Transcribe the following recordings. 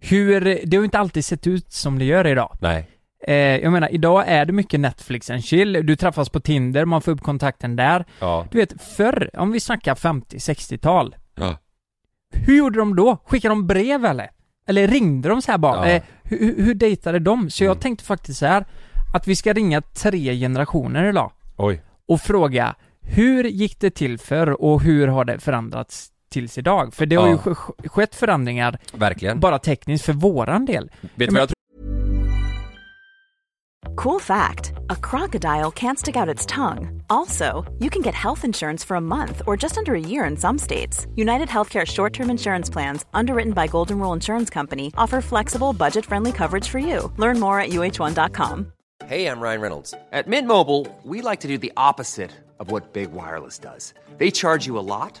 hur, det har ju inte alltid sett ut som det gör idag. Nej. Eh, jag menar, idag är det mycket Netflix and chill, du träffas på Tinder, man får upp kontakten där. Ja. Du vet, förr, om vi snackar 50-60-tal, Ja. hur gjorde de då? Skickade de brev eller? Eller ringde de så här bara? Ja. Eh, hur, hur- dejtade de? Så jag Mm. tänkte faktiskt så här att vi ska ringa tre generationer idag Oj. och fråga hur gick det till förr och hur har det förändrats tills idag? För det har Ja. ju sk- skett förändringar Verkligen. bara tekniskt för våran del. Vet du vad jag Cool fact a crocodile can't stick out its tongue. Also, you can get health insurance for a month or just under a year in some states. United Healthcare short term insurance plans, underwritten by Golden Rule Insurance Company, offer flexible, budget friendly coverage for you. Learn more at uh1.com. Hey, I'm Ryan Reynolds. At Mint Mobile, we like to do the opposite of what Big Wireless does. They charge you a lot,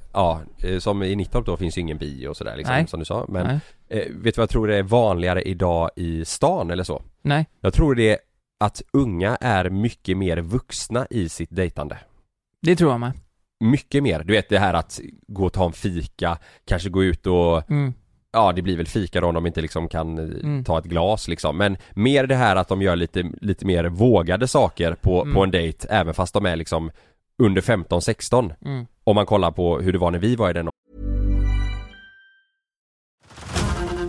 ja, eh, som i Nittorp då finns ju ingen bio och sådär liksom, Nej. som du sa. Men Nej. eh, vet du vad jag tror det är vanligare idag i stan eller så? Nej. Jag tror det är att unga är mycket mer vuxna i sitt dejtande. Det tror jag med. Mycket mer. Du vet det här att gå och ta en fika, kanske gå ut och Mm. Ja det blir väl fika då om de inte liksom kan eh, Mm. ta ett glas liksom Men mer det här att de gör lite, lite mer vågade saker på, Mm. på en dejt även fast de är liksom under 15-16 Mm. Om man kollar på hur det var när vi var i den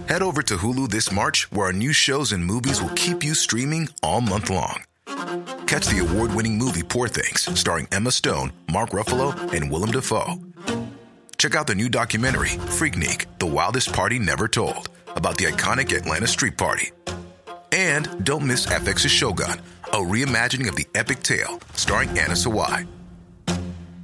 Head over to Hulu this March, where our new shows and movies will keep you streaming all month long. Catch the award winning movie Poor Things, starring Emma Stone, Mark Ruffalo, and Willem Dafoe. Check out the new documentary, Freaknik The Wildest Party Never Told, about the iconic Atlanta Street Party. And don't miss FX's Shogun, a reimagining of the epic tale, starring Anna Sawai.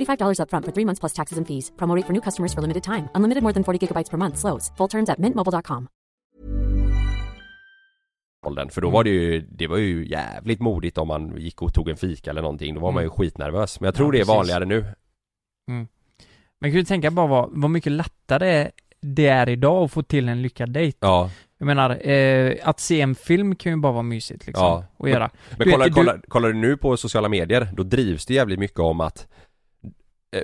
$45 upfront for three months plus taxes and fees. Promo rate for new customers for limited time. Unlimited more than 40 gigabytes per month. Slows. Full terms at mintmobile.com. För då Mm. var det ju, det var ju jävligt modigt om man gick och tog en fika eller någonting Då var man ju Mm. skitnervös Men jag tror Ja, det är vanligare nu Men kan du tänka bara vad, vad mycket lättare det är idag att få till en lyckad dejt. Ja, Jag menar, eh, att se en film kan ju bara vara mysigt liksom. Ja. Att göra. men Du vet, kolla, du- kolla, kollar du nu på sociala medier Då drivs det jävligt mycket om att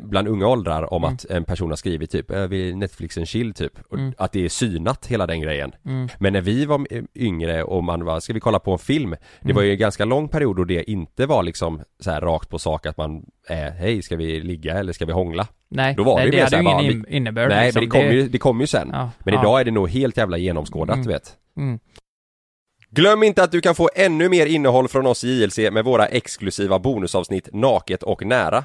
Bland unga åldrar om Mm. att en person har skrivit typ "Jag vill Netflix en chill typ och Mm. Att det är synat hela den grejen Mm. Men när vi var eh, yngre och man var, ska vi kolla på en film? Det Mm. var ju en ganska lång period då det inte var liksom så här rakt på sak att man eh, Hej, ska vi ligga eller ska vi hångla? Nej, Då var nej, det det, hade ju ingen in- innebörd Nej liksom. men det kom, ju, det kom ju sen Ja, Men ja. idag är det nog helt jävla genomskådat Mm. vet Mm. Glöm inte att du kan få ännu mer innehåll från oss i JLC med våra exklusiva bonusavsnitt Naket och nära.